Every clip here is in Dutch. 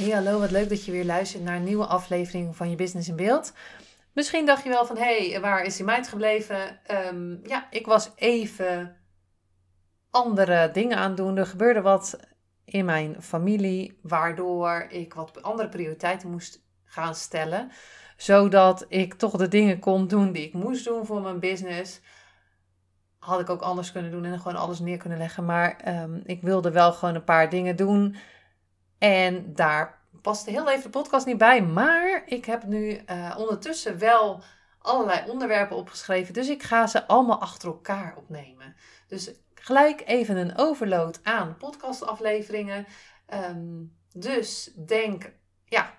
Hey, hallo, wat leuk dat je weer luistert naar een nieuwe aflevering van je Business in Beeld. Misschien dacht je wel van, hé, hey, waar is die meid gebleven? Um, ja, ik was even andere dingen aan doen. Er gebeurde wat in mijn familie, waardoor ik wat andere prioriteiten moest gaan stellen. Zodat ik toch de dingen kon doen die ik moest doen voor mijn business. Had ik ook anders kunnen doen en gewoon alles neer kunnen leggen. Maar um, ik wilde wel gewoon een paar dingen doen en daar paste heel even de podcast niet bij. Maar ik heb nu uh, ondertussen wel allerlei onderwerpen opgeschreven. Dus ik ga ze allemaal achter elkaar opnemen. Dus gelijk even een overload aan podcastafleveringen. Um, dus denk, ja,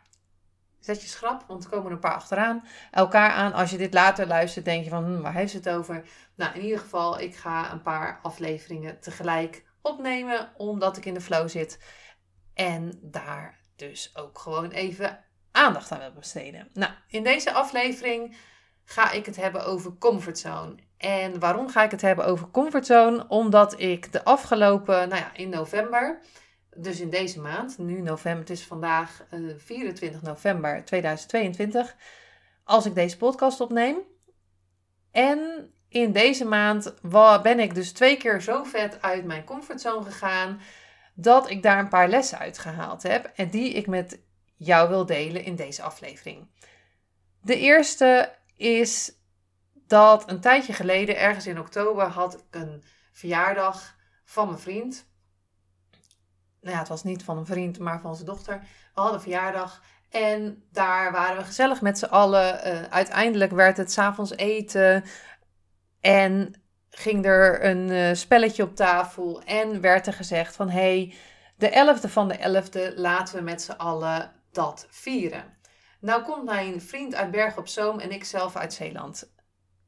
zet je schrap, want er komen een paar achteraan. Elkaar aan. Als je dit later luistert, denk je van, hm, waar heeft ze het over? Nou, in ieder geval, ik ga een paar afleveringen tegelijk opnemen, omdat ik in de flow zit. En daar dus ook gewoon even aandacht aan wil besteden. Nou, in deze aflevering ga ik het hebben over comfortzone. En waarom ga ik het hebben over comfortzone? Omdat ik de afgelopen, nou ja, in november, dus in deze maand, nu november, het is vandaag uh, 24 november 2022, als ik deze podcast opneem. En in deze maand ben ik dus twee keer zo vet uit mijn comfortzone gegaan dat ik daar een paar lessen uit gehaald heb en die ik met jou wil delen in deze aflevering. De eerste is dat een tijdje geleden, ergens in oktober, had ik een verjaardag van mijn vriend. Nou ja, het was niet van een vriend, maar van zijn dochter. We hadden verjaardag en daar waren we gezellig met z'n allen. Uh, uiteindelijk werd het s'avonds eten. En ging er een uh, spelletje op tafel en werd er gezegd van hey, de 11e van de 11e laten we met z'n allen dat vieren. Nou komt mijn vriend uit Berg op Zoom en ik zelf uit Zeeland,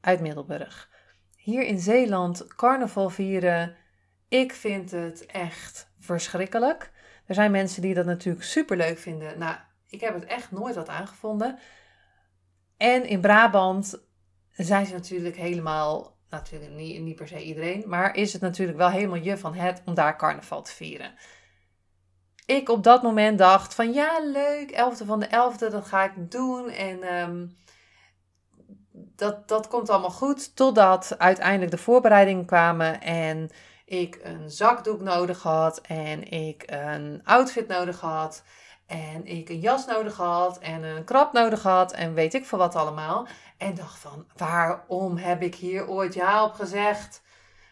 uit Middelburg. Hier in Zeeland carnaval vieren, ik vind het echt verschrikkelijk. Er zijn mensen die dat natuurlijk super leuk vinden. Nou, ik heb het echt nooit wat aangevonden. En in Brabant zijn ze natuurlijk helemaal natuurlijk niet, niet per se iedereen, maar is het natuurlijk wel helemaal je van het om daar carnaval te vieren. Ik op dat moment dacht van ja, leuk, 11e van de 11e, dat ga ik doen. En um, dat, dat komt allemaal goed. Totdat uiteindelijk de voorbereidingen kwamen en ik een zakdoek nodig had en ik een outfit nodig had. En ik een jas nodig had en een krab nodig had en weet ik veel wat allemaal. En dacht van, waarom heb ik hier ooit ja op gezegd?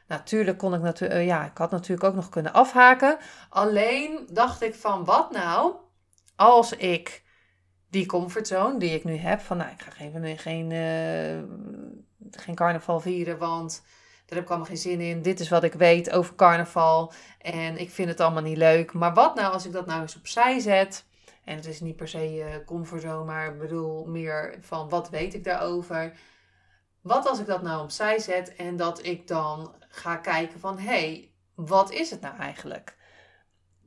Natuurlijk kon ik natuurlijk, uh, ja, ik had natuurlijk ook nog kunnen afhaken. Alleen dacht ik van, wat nou als ik die comfortzone die ik nu heb, van nou, ik ga geen, geen, uh, geen carnaval vieren, want daar heb ik allemaal geen zin in. Dit is wat ik weet over carnaval en ik vind het allemaal niet leuk. Maar wat nou als ik dat nou eens opzij zet en het is niet per se uh, comfortzone, maar ik bedoel meer van wat weet ik daarover. Wat als ik dat nou opzij zet en dat ik dan ga kijken van hé, hey, wat is het nou eigenlijk?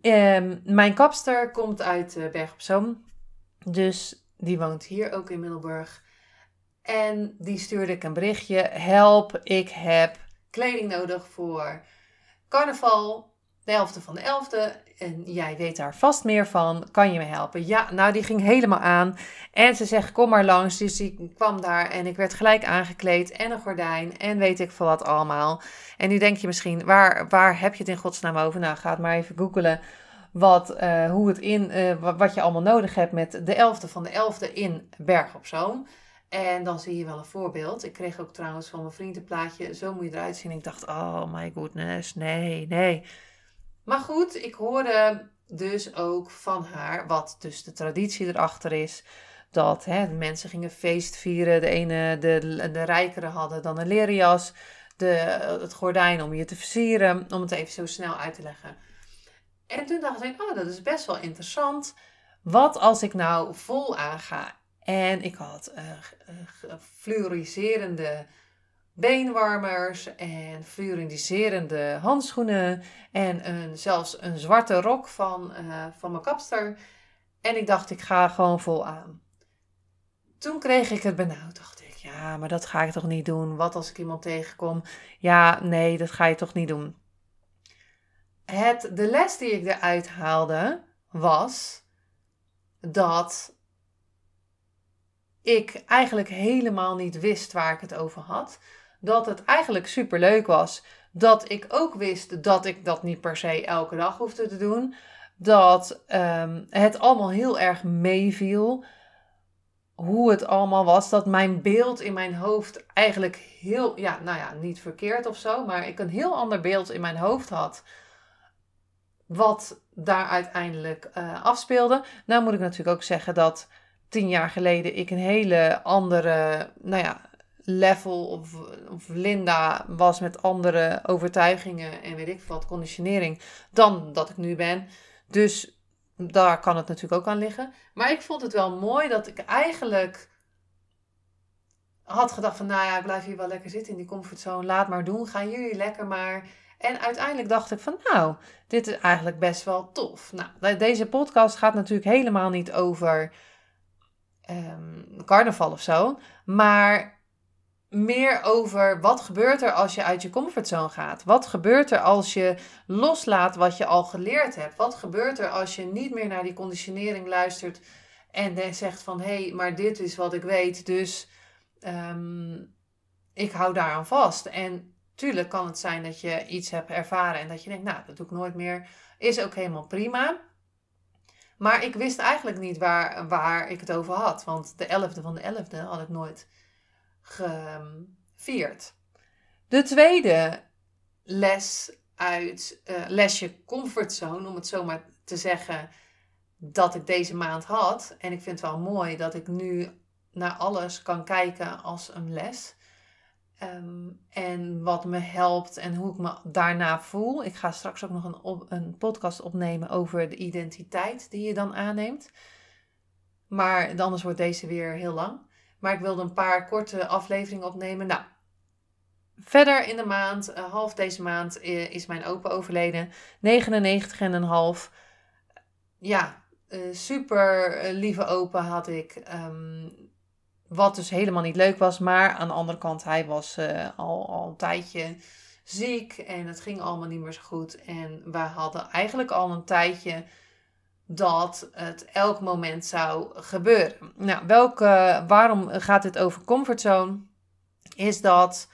Um, mijn kapster komt uit uh, Berg op Zoom. Dus die woont hier ook in Middelburg. En die stuurde ik een berichtje. Help, ik heb kleding nodig voor carnaval de 11e van de 11e. En jij weet daar vast meer van. Kan je me helpen? Ja, nou, die ging helemaal aan. En ze zegt: Kom maar langs. Dus ik kwam daar en ik werd gelijk aangekleed. En een gordijn. En weet ik veel wat allemaal. En nu denk je misschien: waar, waar heb je het in godsnaam over? Nou, ga het maar even googelen. Wat, uh, hoe het in, uh, wat je allemaal nodig hebt met de 11e van de 11e in Berg op Zoom. En dan zie je wel een voorbeeld. Ik kreeg ook trouwens van mijn vriend een plaatje. Zo moet je eruit zien. Ik dacht: Oh my goodness, nee, nee. Maar goed, ik hoorde dus ook van haar wat dus de traditie erachter is. Dat hè, mensen gingen feest vieren. De ene, de, de rijkere hadden dan een leren jas. De, het gordijn om je te versieren. Om het even zo snel uit te leggen. En toen dacht ik, oh, dat is best wel interessant. Wat als ik nou vol aanga? En ik had fluoriserende beenwarmers en fluoriserende handschoenen en een, zelfs een zwarte rok van, uh, van mijn kapster. En ik dacht, ik ga gewoon vol aan. Toen kreeg ik het benauwd. Dacht ik, ja, maar dat ga ik toch niet doen? Wat als ik iemand tegenkom? Ja, nee, dat ga je toch niet doen. Het, de les die ik eruit haalde was dat ik eigenlijk helemaal niet wist waar ik het over had. Dat het eigenlijk super leuk was. Dat ik ook wist dat ik dat niet per se elke dag hoefde te doen. Dat um, het allemaal heel erg meeviel. Hoe het allemaal was. Dat mijn beeld in mijn hoofd eigenlijk heel, ja, nou ja, niet verkeerd of zo. Maar ik een heel ander beeld in mijn hoofd had wat daar uiteindelijk uh, afspeelde. Nou moet ik natuurlijk ook zeggen dat tien jaar geleden ik een hele andere, nou ja, level of, of Linda was met andere overtuigingen en weet ik wat, conditionering, dan dat ik nu ben. Dus daar kan het natuurlijk ook aan liggen. Maar ik vond het wel mooi dat ik eigenlijk had gedacht van, nou ja, ik blijf hier wel lekker zitten in die comfortzone. Laat maar doen, gaan jullie lekker maar. En uiteindelijk dacht ik van, nou, dit is eigenlijk best wel tof. Nou, deze podcast gaat natuurlijk helemaal niet over um, carnaval of zo. Maar meer over wat gebeurt er als je uit je comfortzone gaat. Wat gebeurt er als je loslaat wat je al geleerd hebt. Wat gebeurt er als je niet meer naar die conditionering luistert en zegt van hé, hey, maar dit is wat ik weet, dus um, ik hou daaraan vast. En Tuurlijk kan het zijn dat je iets hebt ervaren en dat je denkt, nou, dat doe ik nooit meer. Is ook helemaal prima. Maar ik wist eigenlijk niet waar, waar ik het over had. Want de 11e van de 11e had ik nooit gevierd. De tweede les uit uh, lesje comfortzone, om het zo maar te zeggen, dat ik deze maand had. En ik vind het wel mooi dat ik nu naar alles kan kijken als een les. Ehm, en wat me helpt en hoe ik me daarna voel. Ik ga straks ook nog een, een podcast opnemen over de identiteit die je dan aanneemt. Maar anders wordt deze weer heel lang. Maar ik wilde een paar korte afleveringen opnemen. Nou, verder in de maand, uh, half deze maand, uh, is mijn opa overleden. 99 en een half. Ja, uh, super lieve opa had ik. Um, wat dus helemaal niet leuk was. Maar aan de andere kant, hij was al, al een tijdje ziek. En het ging allemaal niet meer zo goed. En we hadden eigenlijk al een tijdje dat het elk moment zou gebeuren. Nou, welke, waarom gaat dit over comfortzone? Is dat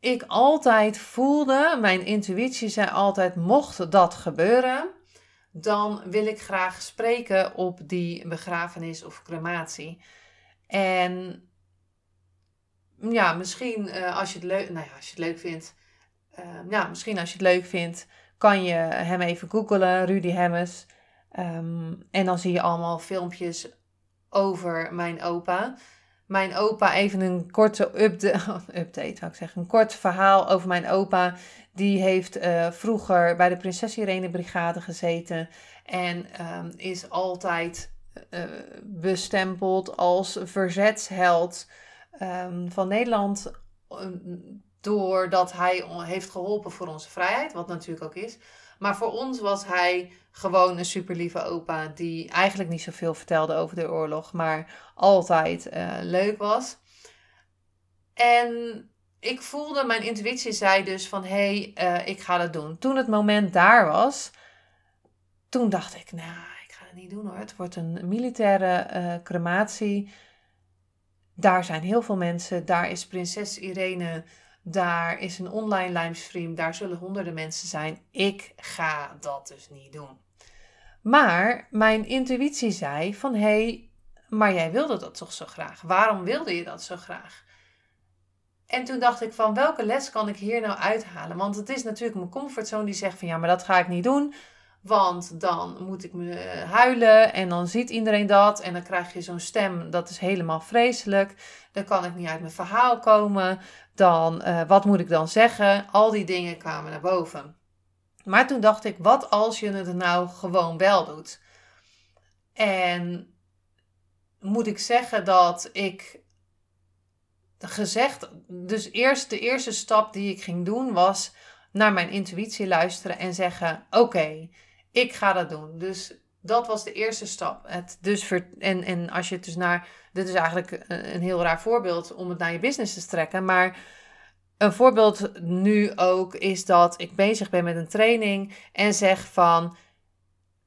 ik altijd voelde, mijn intuïtie zei altijd, mocht dat gebeuren, dan wil ik graag spreken op die begrafenis of crematie. En ja, misschien uh, als je het leuk, nou ja, als je het leuk vindt, uh, ja, misschien als je het leuk vindt, kan je hem even googlen, Rudy Hemmes. Um, en dan zie je allemaal filmpjes over mijn opa. Mijn opa, even een korte update, update ik zeggen, een kort verhaal over mijn opa. Die heeft uh, vroeger bij de Prinses Irene Brigade gezeten en um, is altijd uh, bestempeld als verzetsheld um, van Nederland. Um, doordat hij heeft geholpen voor onze vrijheid, wat natuurlijk ook is. Maar voor ons was hij gewoon een super lieve opa die eigenlijk niet zoveel vertelde over de oorlog, maar altijd uh, leuk was. En ik voelde, mijn intuïtie zei dus van hé, hey, uh, ik ga dat doen. Toen het moment daar was, toen dacht ik, nou, niet doen hoor. Het wordt een militaire uh, crematie. Daar zijn heel veel mensen. Daar is prinses Irene. Daar is een online livestream. Daar zullen honderden mensen zijn. Ik ga dat dus niet doen. Maar mijn intuïtie zei van hé, hey, maar jij wilde dat toch zo graag? Waarom wilde je dat zo graag? En toen dacht ik van welke les kan ik hier nou uithalen? Want het is natuurlijk mijn comfortzone die zegt van ja, maar dat ga ik niet doen. Want dan moet ik me huilen en dan ziet iedereen dat. En dan krijg je zo'n stem, dat is helemaal vreselijk. Dan kan ik niet uit mijn verhaal komen. Dan, uh, wat moet ik dan zeggen? Al die dingen kwamen naar boven. Maar toen dacht ik, wat als je het nou gewoon wel doet? En moet ik zeggen dat ik gezegd, dus eerst de eerste stap die ik ging doen was naar mijn intuïtie luisteren en zeggen: Oké, ik ga dat doen. Dus dat was de eerste stap. Het dus en, en als je dus naar. Dit is eigenlijk een heel raar voorbeeld om het naar je business te strekken. Maar een voorbeeld nu ook is dat ik bezig ben met een training en zeg van.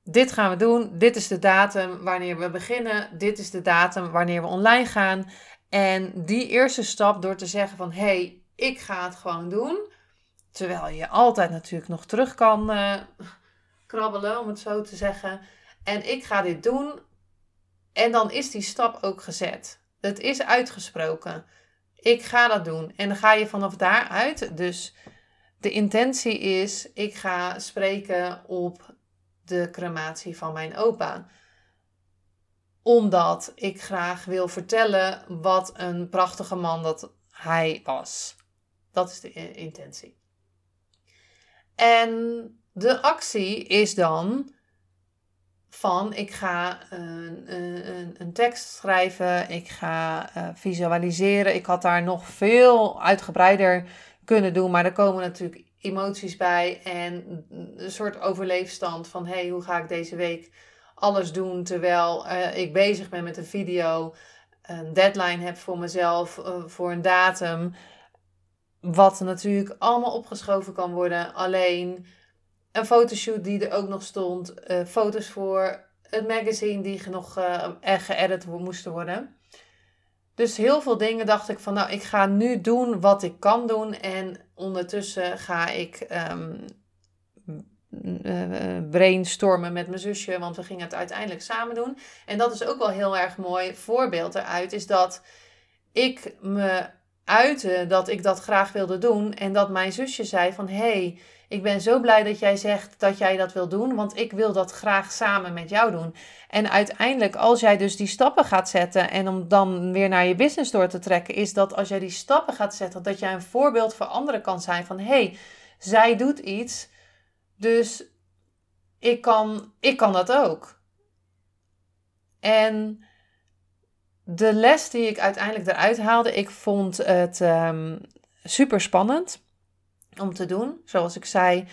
Dit gaan we doen. Dit is de datum wanneer we beginnen. Dit is de datum wanneer we online gaan. En die eerste stap door te zeggen van hé, hey, ik ga het gewoon doen. Terwijl je altijd natuurlijk nog terug kan uh, krabbelen, om het zo te zeggen. En ik ga dit doen. En dan is die stap ook gezet. Het is uitgesproken. Ik ga dat doen. En dan ga je vanaf daaruit. Dus de intentie is: ik ga spreken op de crematie van mijn opa omdat ik graag wil vertellen wat een prachtige man dat hij was. Dat is de intentie. En de actie is dan van ik ga een, een, een tekst schrijven, ik ga uh, visualiseren. Ik had daar nog veel uitgebreider kunnen doen, maar er komen natuurlijk emoties bij en een soort overleefstand van hey, hoe ga ik deze week alles doen terwijl uh, ik bezig ben met een video, een deadline heb voor mezelf, uh, voor een datum. Wat natuurlijk allemaal opgeschoven kan worden. Alleen een fotoshoot die er ook nog stond. Uh, foto's voor het magazine die nog uh, geëdit moesten worden. Dus heel veel dingen dacht ik van nou, ik ga nu doen wat ik kan doen. En ondertussen ga ik um, uh, brainstormen met mijn zusje, want we gingen het uiteindelijk samen doen. En dat is ook wel heel erg mooi voorbeeld eruit, is dat ik me uitte dat ik dat graag wilde doen en dat mijn zusje zei van hé, hey, ik ben zo blij dat jij zegt dat jij dat wil doen, want ik wil dat graag samen met jou doen. En uiteindelijk, als jij dus die stappen gaat zetten en om dan weer naar je business door te trekken, is dat als jij die stappen gaat zetten, dat jij een voorbeeld voor anderen kan zijn van hey, zij doet iets dus ik kan, ik kan dat ook. En de les die ik uiteindelijk eruit haalde, ik vond het um, super spannend om te doen. Zoals ik zei,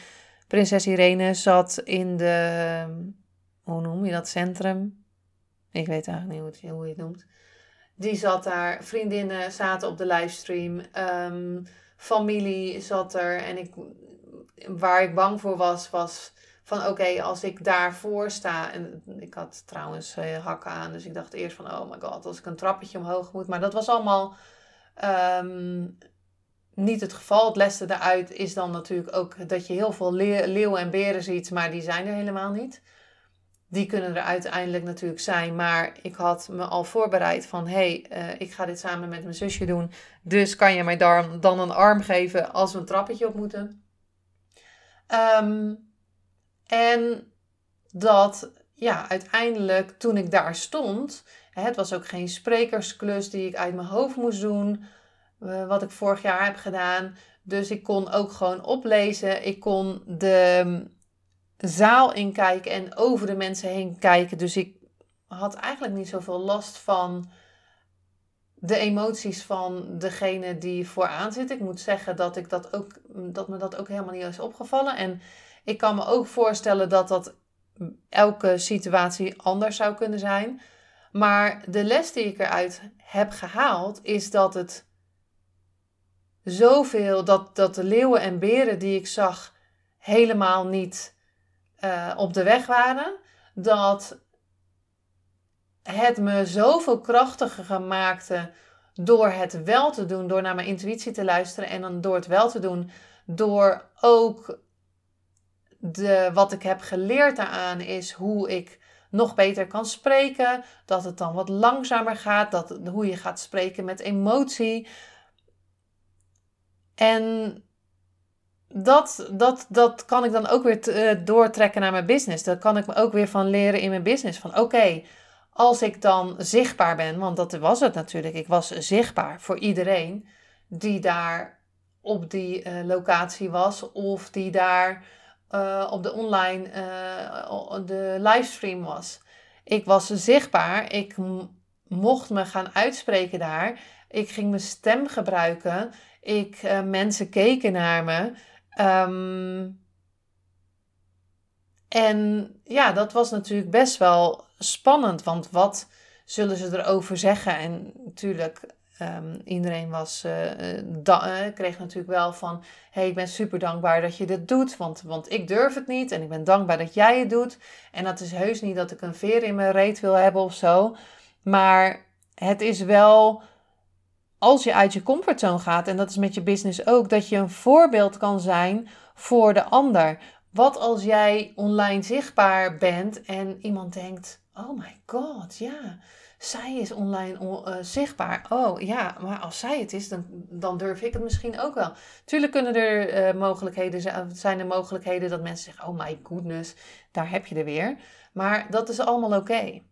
prinses Irene zat in de, hoe noem je dat, centrum? Ik weet eigenlijk niet hoe, je het noemt. Die zat daar, vriendinnen zaten op de livestream, um, familie zat er en ik waar ik bang voor was, was van oké, als ik daarvoor sta. En ik had trouwens uh, hakken aan, dus ik dacht eerst van oh my god, als ik een trappetje omhoog moet. Maar dat was allemaal ehm, niet het geval. Het leste daaruit is dan natuurlijk ook dat je heel veel leeuwen en beren ziet, maar die zijn er helemaal niet. Die kunnen er uiteindelijk natuurlijk zijn, maar ik had me al voorbereid van hé, hey, uh, ik ga dit samen met mijn zusje doen. Dus kan je mij dan, een arm geven als we een trappetje op moeten. Um, en dat, ja, uiteindelijk toen ik daar stond, het was ook geen sprekersklus die ik uit mijn hoofd moest doen, uh, wat ik vorig jaar heb gedaan. Dus ik kon ook gewoon oplezen. Ik kon de zaal inkijken en over de mensen heen kijken. Dus ik had eigenlijk niet zoveel last van de emoties van degene die vooraan zit. Ik moet zeggen dat, ik dat, ook, dat me dat ook helemaal niet is opgevallen. En ik kan me ook voorstellen dat dat elke situatie anders zou kunnen zijn. Maar de les die ik eruit heb gehaald is dat het zoveel, dat, dat de leeuwen en beren die ik zag helemaal niet uh, op de weg waren. Dat het me zoveel krachtiger maakte door het wel te doen, door naar mijn intuïtie te luisteren en dan door het wel te doen, door ook de, wat ik heb geleerd daaraan is hoe ik nog beter kan spreken, dat het dan wat langzamer gaat, dat, hoe je gaat spreken met emotie. En dat, dat, dat kan ik dan ook weer uh, doortrekken naar mijn business. Daar kan ik me ook weer van leren in mijn business. Van oké, als ik dan zichtbaar ben, want dat was het natuurlijk, ik was zichtbaar voor iedereen die daar op die uh, locatie was of die daar uh, op de online de livestream was. Ik was zichtbaar. Ik mocht me gaan uitspreken daar. Ik ging mijn stem gebruiken. Ik, mensen keken naar me. Um, en ja, dat was natuurlijk best wel spannend, want wat zullen ze erover zeggen? En natuurlijk, um, iedereen was, uh, kreeg natuurlijk wel van: hey, ik ben super dankbaar dat je dit doet, want, want ik durf het niet en ik ben dankbaar dat jij het doet. En dat is heus niet dat ik een veer in mijn reet wil hebben of zo, maar het is wel als je uit je comfortzone gaat, en dat is met je business ook, dat je een voorbeeld kan zijn voor de ander. Wat als jij online zichtbaar bent en iemand denkt: Oh my god, ja, zij is online uh, zichtbaar. Oh ja, maar als zij het is, dan, dan durf ik het misschien ook wel. Tuurlijk kunnen er uh, mogelijkheden zijn er mogelijkheden dat mensen zeggen: Oh my goodness, daar heb je er weer. Maar dat is allemaal oké.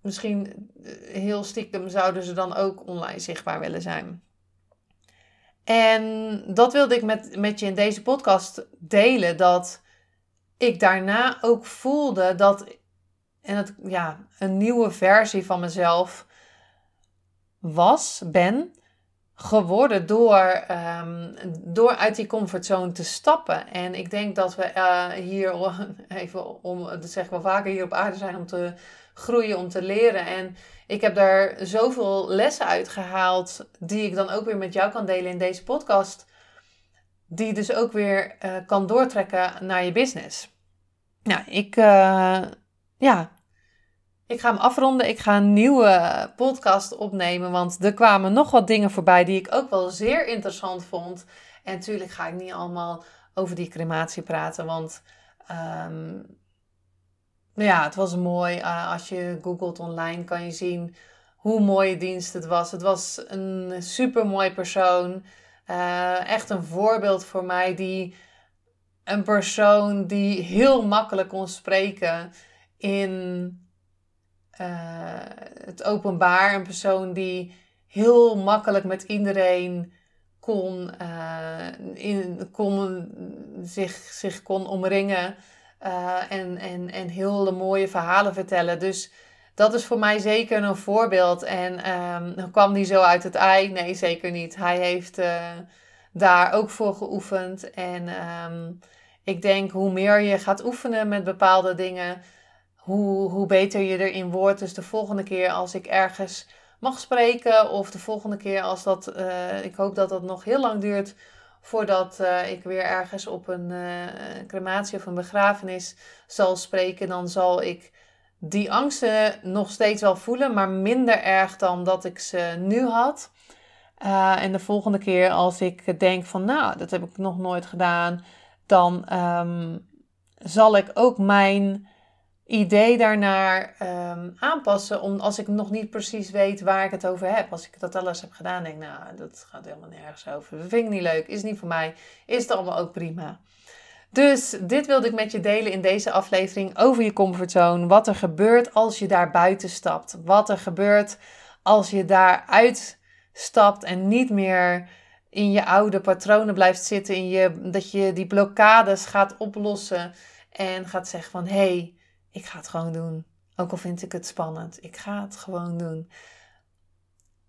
Misschien eh, heel stiekem zouden ze dan ook online zichtbaar willen zijn. En dat wilde ik met, met je in deze podcast delen. Dat ik daarna ook voelde dat en het, ja, een nieuwe versie van mezelf was, ben, geworden door, um, door uit die comfortzone te stappen. En ik denk dat we uh, hier, even om, dat zeg ik wel vaker, hier op aarde zijn om te groeien, om te leren. En ik heb daar zoveel lessen uit gehaald, die ik dan ook weer met jou kan delen in deze podcast. Die dus ook weer uh, kan doortrekken naar je business. Nou, ik, uh, ja, ik ga hem afronden. Ik ga een nieuwe podcast opnemen, want er kwamen nog wat dingen voorbij die ik ook wel zeer interessant vond. En natuurlijk ga ik niet allemaal over die crematie praten, want um, ja, het was mooi. Uh, als je googelt online kan je zien hoe mooie dienst het was. Het was een super mooi persoon. Uh, echt een voorbeeld voor mij die een persoon die heel makkelijk kon spreken in uh, het openbaar. Een persoon die heel makkelijk met iedereen kon, in, kon zich, zich kon omringen. Uh, en, en, en heel mooie verhalen vertellen. Dus dat is voor mij zeker een voorbeeld. En um, kwam die zo uit het ei? Nee, zeker niet. Hij heeft daar ook voor geoefend. En um, ik denk hoe meer je gaat oefenen met bepaalde dingen, hoe, hoe beter je erin wordt. Dus de volgende keer als ik ergens mag spreken, of de volgende keer als dat, uh, ik hoop dat dat nog heel lang duurt voordat uh, ik weer ergens op een uh, crematie of een begrafenis zal spreken, dan zal ik die angsten nog steeds wel voelen, maar minder erg dan dat ik ze nu had. En de volgende keer als ik denk van, nou, dat heb ik nog nooit gedaan, dan um, zal ik ook mijn idee daarnaar um, aanpassen. Om, als ik nog niet precies weet waar ik het over heb. Als ik dat alles heb gedaan, denk ik, nou, dat gaat helemaal nergens over. Dat vind ik niet leuk, is niet voor mij. Is het allemaal ook prima. Dus dit wilde ik met je delen in deze aflevering over je comfortzone. Wat er gebeurt als je daar buiten stapt. Wat er gebeurt als je daaruit stapt en niet meer in je oude patronen blijft zitten. In je, dat je die blokkades gaat oplossen en gaat zeggen van hé, hey, ik ga het gewoon doen. Ook al vind ik het spannend. Ik ga het gewoon doen.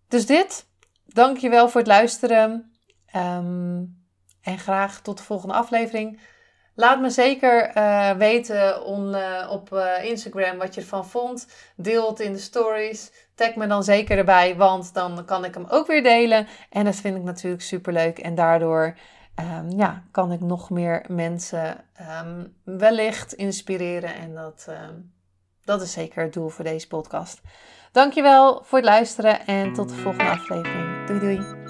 Dus dit. Dankjewel voor het luisteren. Um, en graag tot de volgende aflevering. Laat me zeker uh, weten uh, op uh, Instagram wat je ervan vond. Deel het in de stories. Tag me dan zeker erbij, want dan kan ik hem ook weer delen. En dat vind ik natuurlijk super leuk. En daardoor um, ja, kan ik nog meer mensen um, wellicht inspireren. En dat, um, dat is zeker het doel voor deze podcast. Dankjewel voor het luisteren en tot de volgende aflevering. Doei doei.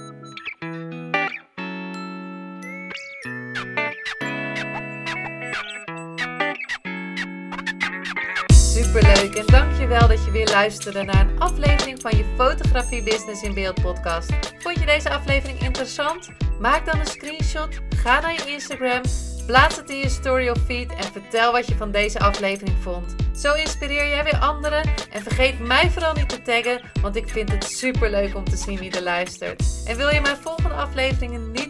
Superleuk en dankjewel dat je weer luisterde naar een aflevering van je Fotografie Business in Beeld podcast. Vond je deze aflevering interessant? Maak dan een screenshot, ga naar je Instagram, plaats het in je story of feed en vertel wat je van deze aflevering vond. Zo inspireer jij weer anderen en vergeet mij vooral niet te taggen, want ik vind het super leuk om te zien wie er luistert. En wil je mijn volgende afleveringen niet